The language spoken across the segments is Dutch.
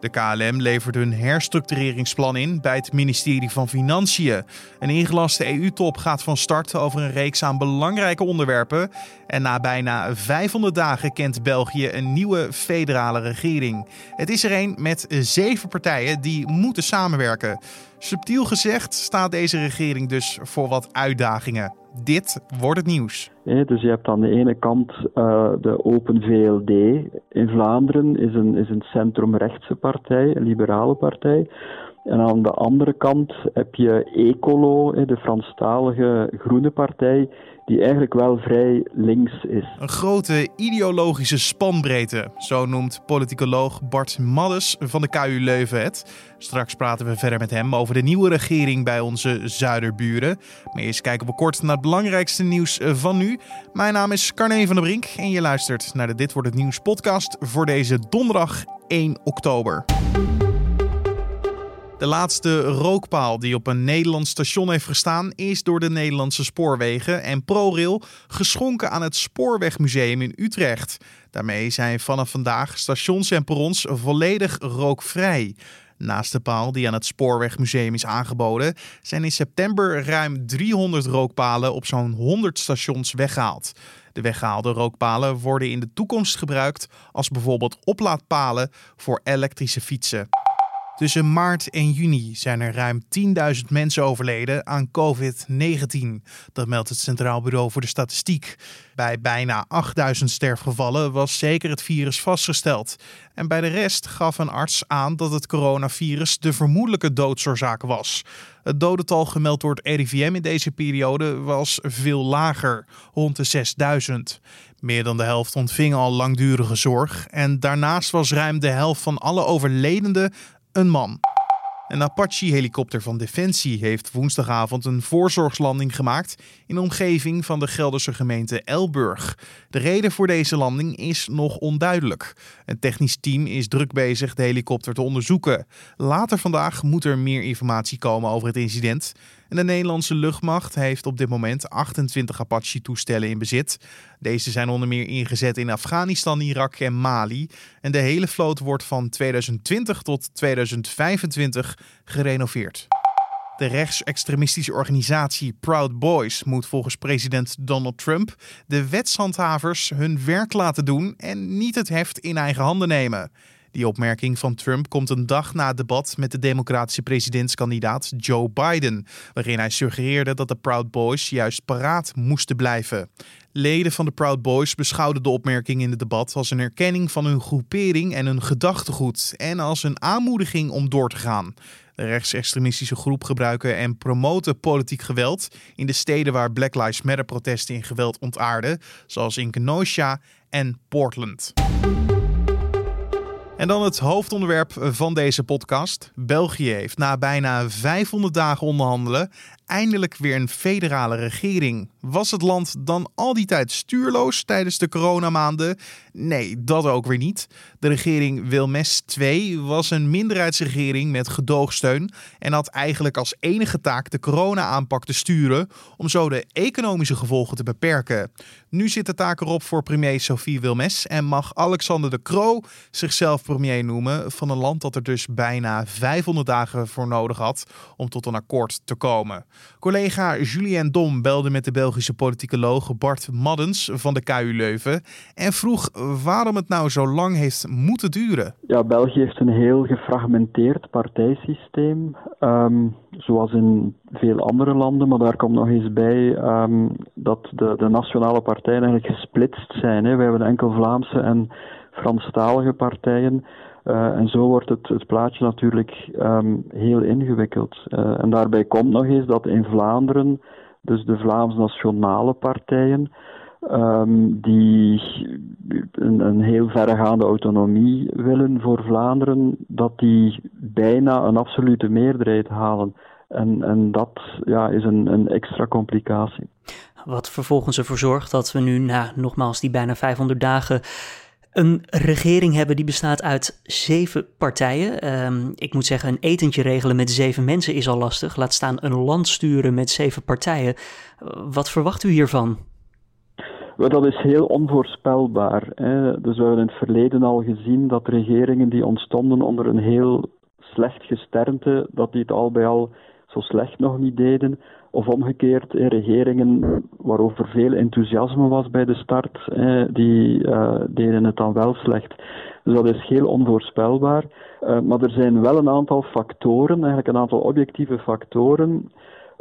De KLM levert een herstructureringsplan in bij het ministerie van Financiën. Een ingelaste EU-top gaat van start over een reeks aan belangrijke onderwerpen. En na bijna 500 dagen kent België een nieuwe federale regering. Het is er een met zeven partijen die moeten samenwerken. Subtiel gezegd staat deze regering dus voor wat uitdagingen. Dit wordt het nieuws. dus je hebt aan de ene kant uh, de Open VLD in Vlaanderen, is een, is een centrumrechtse partij, een liberale partij. En aan de andere kant heb je Ecolo, de Franstalige Groene Partij, die eigenlijk wel vrij links is. Een grote ideologische spanbreedte, zo noemt politicoloog Bart Maddes van de KU Leuven het. Straks praten we verder met hem over de nieuwe regering bij onze zuiderburen. Maar eerst kijken we kort naar het belangrijkste nieuws van nu. Mijn naam is Carne van der Brink en je luistert naar de Dit Wordt Het Nieuws podcast voor deze donderdag 1 oktober. De laatste rookpaal die op een Nederlands station heeft gestaan is door de Nederlandse Spoorwegen en ProRail geschonken aan het Spoorwegmuseum in Utrecht. Daarmee zijn vanaf vandaag stations en perrons volledig rookvrij. Naast de paal die aan het Spoorwegmuseum is aangeboden, zijn in september ruim 300 rookpalen op zo'n 100 stations weggehaald. De weggehaalde rookpalen worden in de toekomst gebruikt als bijvoorbeeld oplaadpalen voor elektrische fietsen. Tussen maart en juni zijn er ruim 10.000 mensen overleden aan COVID-19. Dat meldt het Centraal Bureau voor de Statistiek. Bij bijna 8.000 sterfgevallen was zeker het virus vastgesteld. En bij de rest gaf een arts aan dat het coronavirus de vermoedelijke doodsoorzaak was. Het dodental gemeld door het RIVM in deze periode was veel lager, rond de 6.000. Meer dan de helft ontving al langdurige zorg. En daarnaast was ruim de helft van alle overledenden een man. Een Apache-helikopter van Defensie heeft woensdagavond een voorzorgslanding gemaakt in de omgeving van de Gelderse gemeente Elburg. De reden voor deze landing is nog onduidelijk. Een technisch team is druk bezig de helikopter te onderzoeken. Later vandaag moet er meer informatie komen over het incident. En de Nederlandse luchtmacht heeft op dit moment 28 Apache-toestellen in bezit. Deze zijn onder meer ingezet in Afghanistan, Irak en Mali. En de hele vloot wordt van 2020 tot 2025 gerenoveerd. De rechtsextremistische organisatie Proud Boys moet volgens president Donald Trump de wetshandhavers hun werk laten doen en niet het heft in eigen handen nemen. Die opmerking van Trump komt een dag na het debat met de democratische presidentskandidaat Joe Biden, waarin hij suggereerde dat de Proud Boys juist paraat moesten blijven. Leden van de Proud Boys beschouwden de opmerking in het debat als een erkenning van hun groepering en hun gedachtegoed en als een aanmoediging om door te gaan. De rechtsextremistische groep gebruiken en promoten politiek geweld in de steden waar Black Lives Matter protesten in geweld ontaarden, zoals in Kenosha en Portland. En dan het hoofdonderwerp van deze podcast. België heeft na bijna 500 dagen onderhandelen eindelijk weer een federale regering. Was het land dan al die tijd stuurloos tijdens de coronamaanden? Nee, dat ook weer niet. De regering Wilmes II was een minderheidsregering met gedoogsteun en had eigenlijk als enige taak de corona-aanpak te sturen om zo de economische gevolgen te beperken. Nu zit de taak erop voor premier Sophie Wilmes en mag Alexander de Croo zichzelf premier noemen van een land dat er dus bijna 500 dagen voor nodig had om tot een akkoord te komen. Collega Julien Dom belde met de Belgische politicoloog Bart Maddens van de KU Leuven en vroeg waarom het nou zo lang heeft moeten duren. Ja, België heeft een heel gefragmenteerd partijsysteem, ehm, zoals in veel andere landen, maar daar komt nog eens bij ehm, dat de, de, nationale partijen eigenlijk gesplitst zijn. Hè. We hebben enkel Vlaamse en Franstalige partijen. Uh, en zo wordt het, het plaatje natuurlijk um, heel ingewikkeld. Uh, en daarbij komt nog eens dat in Vlaanderen, dus de Vlaams nationale partijen, um, die een, een, heel verregaande autonomie willen voor Vlaanderen, dat die bijna een absolute meerderheid halen. En, en dat ja, is een, een extra complicatie. Wat vervolgens ervoor zorgt dat we nu na nogmaals die bijna 500 dagen een regering hebben die bestaat uit zeven partijen. Um, ik moet zeggen, een etentje regelen met zeven mensen is al lastig. Laat staan een land sturen met zeven partijen. Wat verwacht u hiervan? Dat is heel onvoorspelbaar. Hè. Dus we hebben in het verleden al gezien dat regeringen die ontstonden onder een heel slecht gesternte, dat die het al bij al zo slecht nog niet deden. Of omgekeerd, regeringen waarover veel enthousiasme was bij de start, die uh, deden het dan wel slecht. Dus dat is heel onvoorspelbaar. Maar er zijn wel een aantal factoren, eigenlijk een aantal objectieve factoren,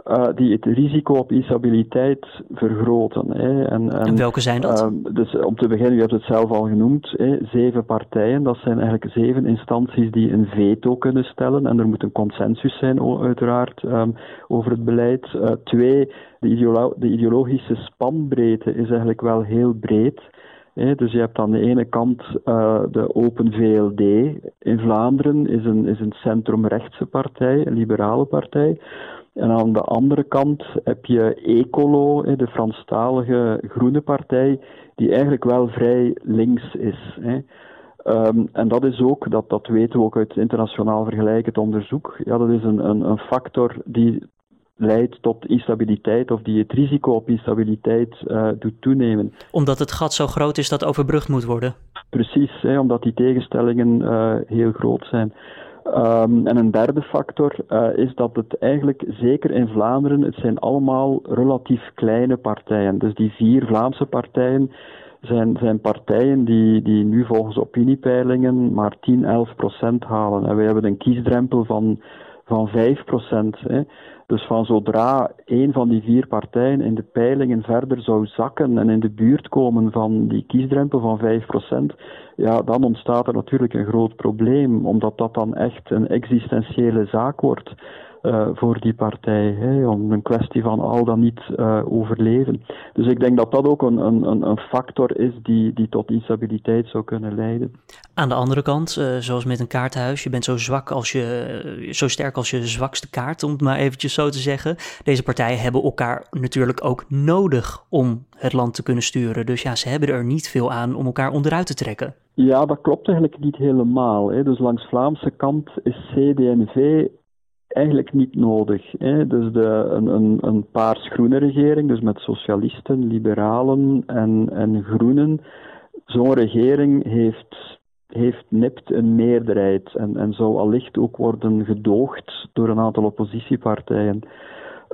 uh, die het risico op instabiliteit vergroten. Hè. En, en, en, welke zijn dat? Uh, dus om te beginnen, u hebt het zelf al genoemd, hè, zeven partijen. Dat zijn eigenlijk zeven instanties die een veto kunnen stellen. En er moet een consensus zijn, uiteraard, um, over het beleid. Uh, twee, de, ideolo de ideologische spanbreedte is eigenlijk wel heel breed. Dus je hebt aan de ene kant uh, de Open VLD in Vlaanderen, is een, is een centrumrechtse partij, een liberale partij. En aan de andere kant heb je Ecolo, de Franstalige Groene Partij, die eigenlijk wel vrij links is. Um, en dat is ook, dat, dat weten we ook uit internationaal vergelijkend onderzoek, ja, dat is een, een, een factor die leidt tot instabiliteit of die het risico op instabiliteit uh, doet toenemen. Omdat het gat zo groot is dat overbrugd moet worden? Precies, hè, omdat die tegenstellingen uh, heel groot zijn. Um, en een derde factor uh, is dat het eigenlijk, zeker in Vlaanderen, het zijn allemaal relatief kleine partijen. Dus die vier Vlaamse partijen zijn, zijn partijen die, die nu volgens opiniepeilingen maar 10, 11 procent halen. En wij hebben een kiesdrempel van, van 5 procent. Dus van zodra een van die vier partijen in de peilingen verder zou zakken en in de buurt komen van die kiesdrempel van 5%, ja, dan ontstaat er natuurlijk een groot probleem, omdat dat dan echt een existentiële zaak wordt uh, voor die partij. Hè, om een kwestie van al dan niet uh, overleven. Dus ik denk dat dat ook een, een, een factor is die, die tot instabiliteit zou kunnen leiden. Aan de andere kant, uh, zoals met een kaartenhuis, je bent zo zwak als je, zo sterk als je zwakste kaart, om het maar eventjes zo te zeggen. Deze partijen hebben elkaar natuurlijk ook nodig om het land te kunnen sturen. Dus ja, ze hebben er niet veel aan om elkaar onderuit te trekken. Ja, dat klopt eigenlijk niet helemaal. Hè. Dus langs Vlaamse kant is CD&V eigenlijk niet nodig. Hè. Dus de, een, een, een paars-groene regering, dus met socialisten, liberalen en, en groenen, zo'n regering heeft, heeft nipt een meerderheid en, en zou allicht ook worden gedoogd door een aantal oppositiepartijen.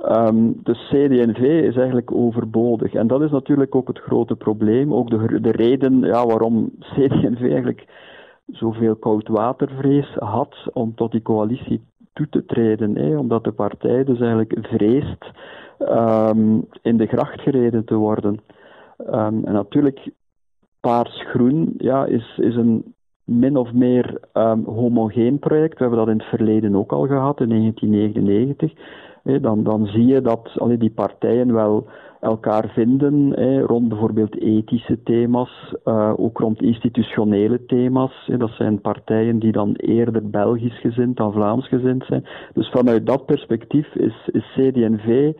Um, dus CD&V is eigenlijk overbodig. En dat is natuurlijk ook het grote probleem. Ook de, de reden ja, waarom CD&V eigenlijk zoveel koudwatervrees had om tot die coalitie toe te treden. Hè, omdat de partij dus eigenlijk vreest um, in de gracht gereden te worden. Um, en natuurlijk, paars-groen ja, is, is een min of meer um, homogeen project. We hebben dat in het verleden ook al gehad, in 1999. dan, dan zie je dat allee, die partijen wel elkaar vinden rond bijvoorbeeld ethische thema's, uh, ook rond institutionele thema's. dat zijn partijen die dan eerder Belgisch gezind dan Vlaams gezind zijn. Dus vanuit dat perspectief is, is CD&V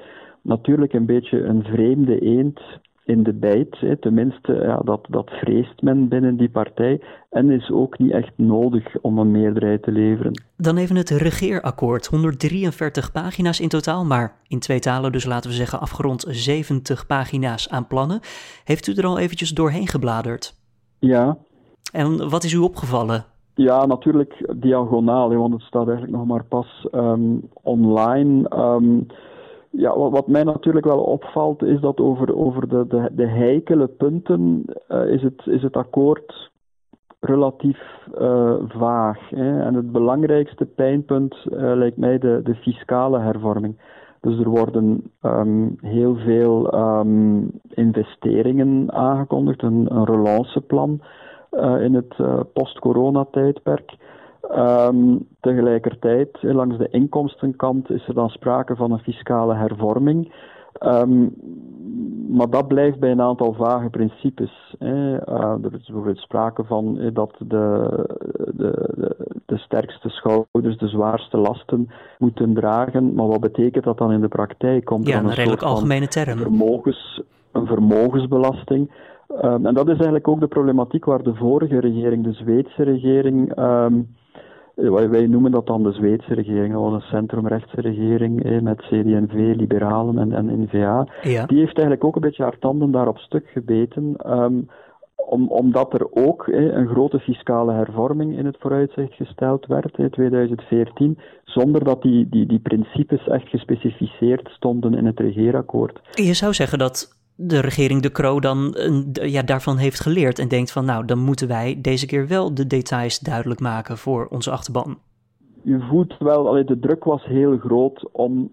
natuurlijk een beetje een vreemde eend in de bijt. Hè. Tenminste, ja, dat, dat vreest men binnen die partij en is ook niet echt nodig om een meerderheid te leveren. Dan even het regeerakkoord. 143 pagina's in totaal, maar in twee talen, dus laten we zeggen afgerond 70 pagina's aan plannen. Heeft u er al eventjes doorheen gebladerd? Ja. En wat is u opgevallen? Ja, natuurlijk diagonaal, want het staat eigenlijk nog maar pas um, online. Um, ja, wat, mij natuurlijk wel opvalt, is dat over, over de, de, de heikele punten uh, is, het, is het akkoord relatief uh, vaag. Hè. En het belangrijkste pijnpunt uh, lijkt mij de, de fiscale hervorming. Dus er worden um, heel veel um, investeringen aangekondigd, een, een relanceplan in het post-corona-tijdperk. Um, tegelijkertijd, langs de inkomstenkant, is er dan sprake van een fiscale hervorming. Um, maar dat blijft bij een aantal vage principes. Hè. Uh, er is bijvoorbeeld sprake van dat de, de, de, de, sterkste schouders de zwaarste lasten moeten dragen. Maar wat betekent dat dan in de praktijk? Komt ja, een, een redelijk algemene term. Vermogens, een vermogensbelasting. Um, en dat is eigenlijk ook de problematiek waar de vorige regering, de Zweedse regering, um, wij noemen dat dan de Zweedse regering, dat was een centrumrechtse regering met CD&V, Liberalen en, en N-VA. Ja. Die heeft eigenlijk ook een beetje haar tanden daarop stuk gebeten. Ehm, om, omdat er ook een grote fiscale hervorming in het vooruitzicht gesteld werd in 2014, zonder dat die, die, die principes echt gespecificeerd stonden in het regeerakkoord. Je zou zeggen dat de regering De Croo dan ja, daarvan heeft geleerd en denkt van nou, dan moeten wij deze keer wel de details duidelijk maken voor onze achterban. Je voelt wel, de druk was heel groot om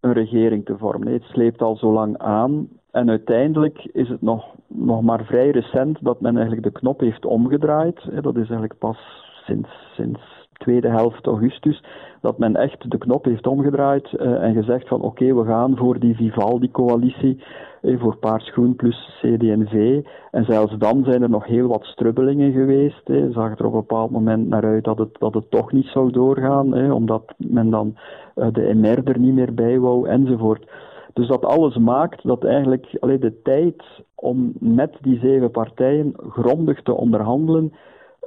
een regering te vormen. Het sleept al zo lang aan. En uiteindelijk is het nog, nog maar vrij recent dat men eigenlijk de knop heeft omgedraaid. Dat is eigenlijk pas sinds, sinds tweede helft augustus dat men echt de knop heeft omgedraaid uh, en gezegd van oké, we gaan voor die Vivaldi-coalitie, eh, voor Paars Groen plus CD&V. En zelfs dan zijn er nog heel wat strubbelingen geweest. Eh. Zag er op een bepaald moment naar uit dat het, dat het toch niet zou doorgaan, eh, omdat men dan de MR er niet meer bij wou enzovoort. Dus dat alles maakt dat eigenlijk alleen de tijd om met die zeven partijen grondig te onderhandelen,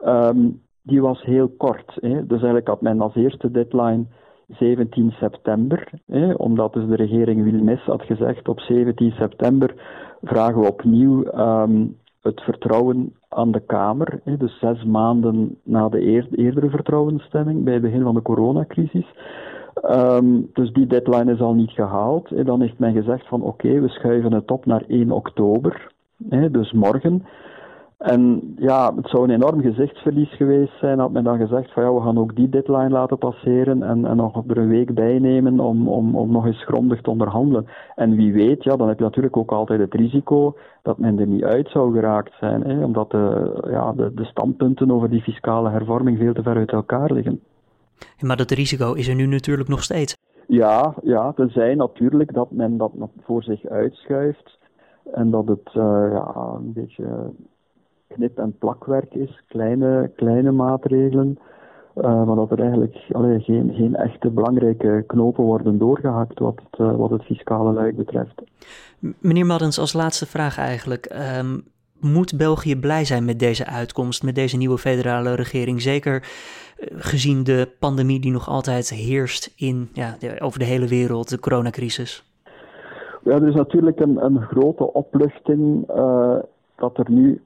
um, die was heel kort. Hè. Dus eigenlijk had men als eerste deadline 17 september, hè, omdat dus de regering Wilmes had gezegd op 17 september vragen we opnieuw um, het vertrouwen aan de Kamer. Hè, dus zes maanden na de eerdere vertrouwensstemming bij het begin van de coronacrisis. Um, dus die deadline is al niet gehaald. En dan heeft men gezegd van oké, we schuiven het op naar 1 oktober, hè, dus morgen. En ja, het zou een enorm gezichtsverlies geweest zijn had men dan gezegd van ja, we gaan ook die deadline laten passeren en, en nog er een week bij nemen om, om, om nog eens grondig te onderhandelen. En wie weet, ja, dan heb je natuurlijk ook altijd het risico dat men er niet uit zou geraakt zijn, hè, omdat de, ja, de, de standpunten over die fiscale hervorming veel te ver uit elkaar liggen. Maar dat risico is er nu natuurlijk nog steeds. Ja, ja tenzij natuurlijk dat men dat voor zich uitschuift en dat het uh, ja, een beetje knip- en plakwerk is, kleine, kleine maatregelen. Uh, maar dat er eigenlijk allee, geen, geen echte belangrijke knopen worden doorgehakt wat het, uh, wat het fiscale luik betreft. Meneer Maddens, als laatste vraag eigenlijk. Um, moet België blij zijn met deze uitkomst, met deze nieuwe federale regering? Zeker uh, gezien de pandemie die nog altijd heerst in, ja, de, over de hele wereld, de coronacrisis. Ja, er is natuurlijk een, een grote opluchting dat er nu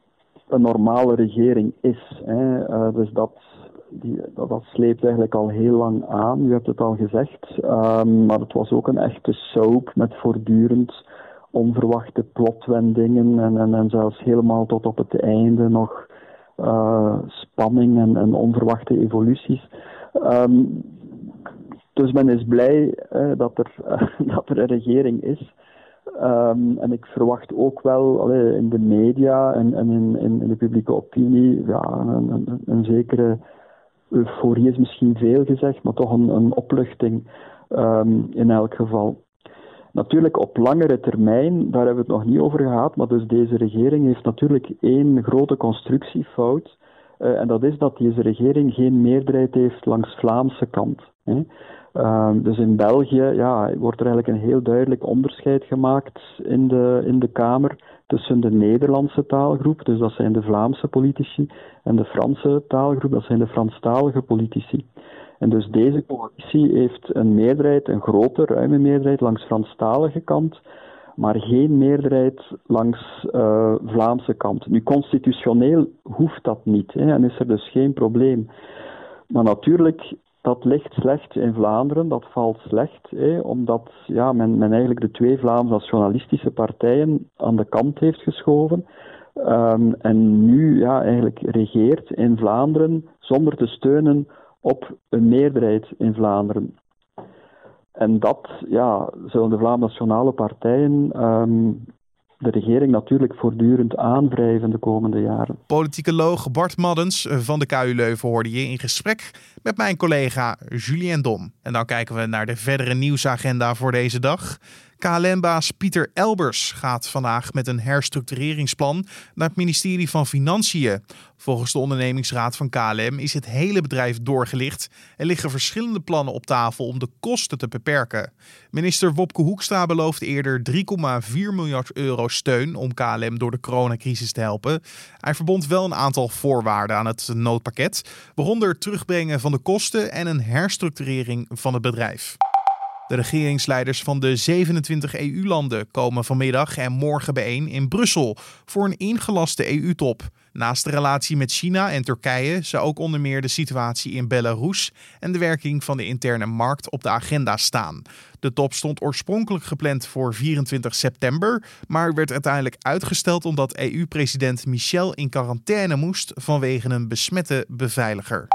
een normale regering is. Hè. Uh, dus dat, die, dat, dat, sleept eigenlijk al heel lang aan. U hebt het al gezegd. Um, maar het was ook een echte soap met voortdurend onverwachte plotwendingen en, en, en zelfs helemaal tot op het einde nog uh, spanning en, onverwachte evoluties. Um, dus men is blij uh, dat, er, dat er een regering is. Um, en ik verwacht ook wel in de media en, en in, in, de publieke opinie een, zekere euforie is misschien veel gezegd, maar toch een, een opluchting um, in elk geval. Natuurlijk op langere termijn, daar hebben we het nog niet over gehad, maar dus deze regering heeft natuurlijk één grote constructiefout. Uh, en dat is dat deze regering geen meerderheid heeft langs Vlaamse kant. Hè. Um, dus in België ja, wordt er eigenlijk een heel duidelijk onderscheid gemaakt in de, in de Kamer tussen de Nederlandse taalgroep, dus dat zijn de Vlaamse politici, en de Franse taalgroep, dat zijn de Franstalige politici. En dus deze coalitie heeft een meerderheid, een grote, ruime meerderheid langs Franstalige kant, maar geen meerderheid langs uh, Vlaamse kant. Nu, constitutioneel hoeft dat niet hè, en is er dus geen probleem. Maar natuurlijk dat ligt slecht in Vlaanderen, dat valt slecht, hè, omdat ja, men, men eigenlijk de twee Vlaamse nationalistische partijen aan de kant heeft geschoven. Um, en nu ja, eigenlijk regeert in Vlaanderen zonder te steunen op een meerderheid in Vlaanderen. En dat ja, zullen de Vlaamse nationale partijen um, de regering natuurlijk voortdurend aanwrijven de komende jaren. Politicoloog Bart Maddens van de KU Leuven hoorde je in gesprek met mijn collega Julien Dom. En dan kijken we naar de verdere nieuwsagenda voor deze dag. KLM-baas Pieter Elbers gaat vandaag met een herstructureringsplan naar het ministerie van Financiën. Volgens de ondernemingsraad van KLM is het hele bedrijf doorgelicht en liggen verschillende plannen op tafel om de kosten te beperken. Minister Wopke Hoekstra beloofde eerder 3,4 miljard euro steun om KLM door de coronacrisis te helpen. Hij verbond wel een aantal voorwaarden aan het noodpakket, waaronder terugbrengen van de kosten en een herstructurering van het bedrijf. De regeringsleiders van de 27 EU-landen komen vanmiddag en morgen bijeen in Brussel voor een ingelaste EU-top. Naast de relatie met China en Turkije zou ook onder meer de situatie in Belarus en de werking van de interne markt op de agenda staan. De top stond oorspronkelijk gepland voor 24 september, maar werd uiteindelijk uitgesteld omdat EU-president Michel in quarantaine moest vanwege een besmette beveiliger.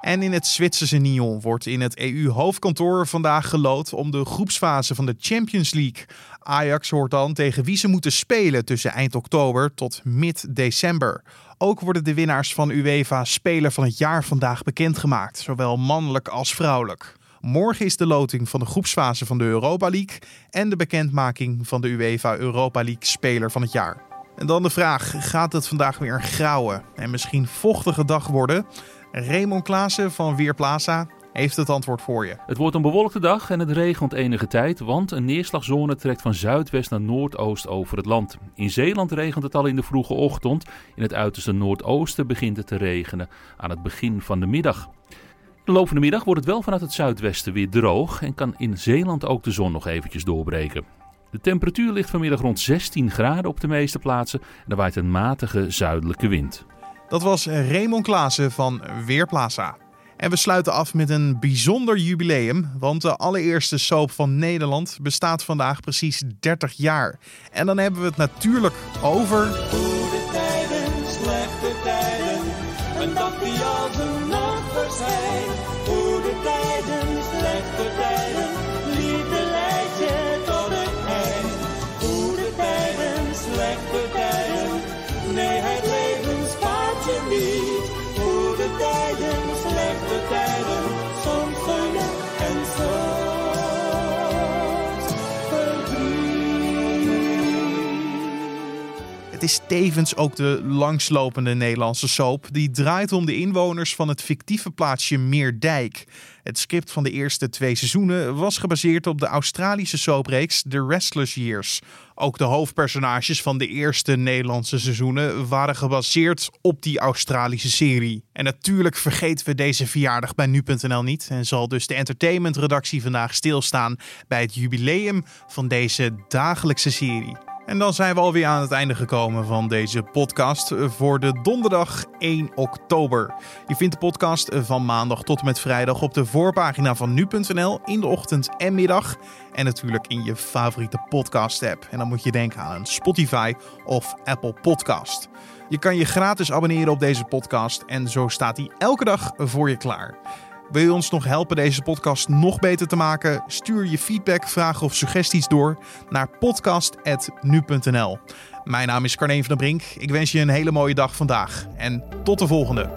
En in het Zwitserse Nyon wordt in het EU-hoofdkantoor vandaag gelood om de groepsfase van de Champions League. Ajax hoort dan tegen wie ze moeten spelen tussen eind oktober tot mid-december. Ook worden de winnaars van UEFA Speler van het Jaar vandaag bekendgemaakt, zowel mannelijk als vrouwelijk. Morgen is de loting van de groepsfase van de Europa League en de bekendmaking van de UEFA Europa League Speler van het Jaar. En dan de vraag: gaat het vandaag weer een grauwe en misschien vochtige dag worden? Raymond Klaassen van Weerplaza heeft het antwoord voor je. Het wordt een bewolkte dag en het regent enige tijd, want een neerslagzone trekt van zuidwest naar noordoost over het land. In Zeeland regent het al in de vroege ochtend. In het uiterste noordoosten begint het te regenen aan het begin van de middag. De loop van de middag wordt het wel vanuit het zuidwesten weer droog en kan in Zeeland ook de zon nog eventjes doorbreken. De temperatuur ligt vanmiddag rond 16 graden op de meeste plaatsen en er waait een matige zuidelijke wind. Dat was Raymond Klaassen van Weerplaza. En we sluiten af met een bijzonder jubileum, want de allereerste soap van Nederland bestaat vandaag precies 30 jaar. En dan hebben we het natuurlijk over. Het is tevens ook de langslopende Nederlandse soap. Die draait om de inwoners van het fictieve plaatsje Meerdijk. Het script van de eerste twee seizoenen was gebaseerd op de Australische soapreeks The Restless Years. Ook de hoofdpersonages van de eerste Nederlandse seizoenen waren gebaseerd op die Australische serie. En natuurlijk vergeten we deze verjaardag bij nu.nl niet en zal dus de entertainmentredactie vandaag stilstaan bij het jubileum van deze dagelijkse serie. En dan zijn we alweer aan het einde gekomen van deze podcast voor de donderdag 1 oktober. Je vindt de podcast van maandag tot en met vrijdag op de voorpagina van nu.nl in de ochtend en middag. En natuurlijk in je favoriete podcast app. En dan moet je denken aan een Spotify of Apple podcast. Je kan je gratis abonneren op deze podcast en zo staat hij elke dag voor je klaar. Wil je ons nog helpen deze podcast nog beter te maken? Stuur je feedback, vragen of suggesties door naar podcast.nu.nl. Mijn naam is Carne van der Brink. Ik wens je een hele mooie dag vandaag en tot de volgende.